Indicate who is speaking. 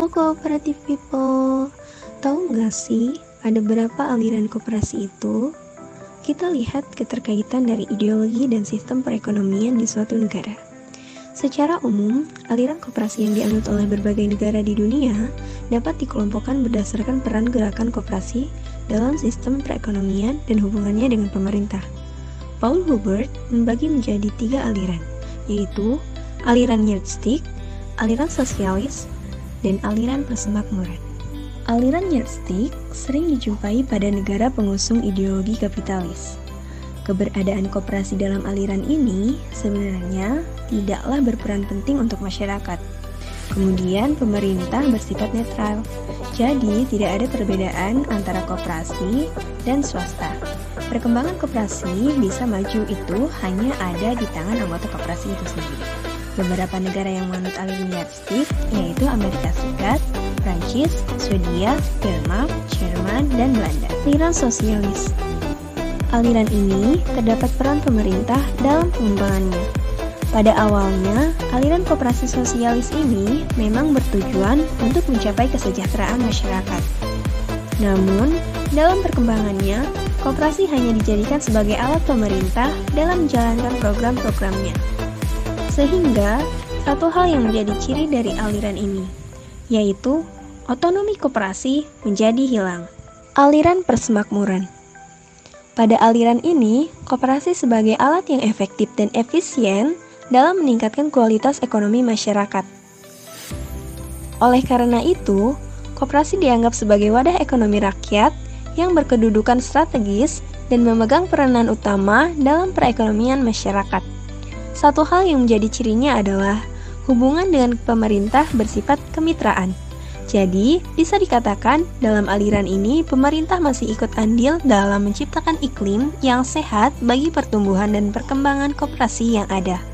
Speaker 1: Halo cooperative people, tahu nggak sih ada berapa aliran koperasi itu? Kita lihat keterkaitan dari ideologi dan sistem perekonomian di suatu negara. Secara umum, aliran koperasi yang dianut oleh berbagai negara di dunia dapat dikelompokkan berdasarkan peran gerakan koperasi dalam sistem perekonomian dan hubungannya dengan pemerintah. Paul Hubert membagi menjadi tiga aliran, yaitu aliran yardstick, aliran sosialis, dan aliran persemakmuran. Aliran yardstick sering dijumpai pada negara pengusung ideologi kapitalis. Keberadaan koperasi dalam aliran ini sebenarnya tidaklah berperan penting untuk masyarakat. Kemudian pemerintah bersifat netral, jadi tidak ada perbedaan antara koperasi dan swasta. Perkembangan koperasi bisa maju itu hanya ada di tangan anggota koperasi itu sendiri beberapa negara yang menganut aliran yardstick yaitu Amerika Serikat, Prancis, Swedia, Denmark, Jerman, dan Belanda. Aliran sosialis Aliran ini terdapat peran pemerintah dalam pengembangannya. Pada awalnya, aliran koperasi sosialis ini memang bertujuan untuk mencapai kesejahteraan masyarakat. Namun, dalam perkembangannya, koperasi hanya dijadikan sebagai alat pemerintah dalam menjalankan program-programnya. Sehingga, satu hal yang menjadi ciri dari aliran ini, yaitu otonomi koperasi menjadi hilang. Aliran persemakmuran Pada aliran ini, koperasi sebagai alat yang efektif dan efisien dalam meningkatkan kualitas ekonomi masyarakat. Oleh karena itu, koperasi dianggap sebagai wadah ekonomi rakyat yang berkedudukan strategis dan memegang peranan utama dalam perekonomian masyarakat. Satu hal yang menjadi cirinya adalah hubungan dengan pemerintah bersifat kemitraan. Jadi, bisa dikatakan dalam aliran ini pemerintah masih ikut andil dalam menciptakan iklim yang sehat bagi pertumbuhan dan perkembangan koperasi yang ada.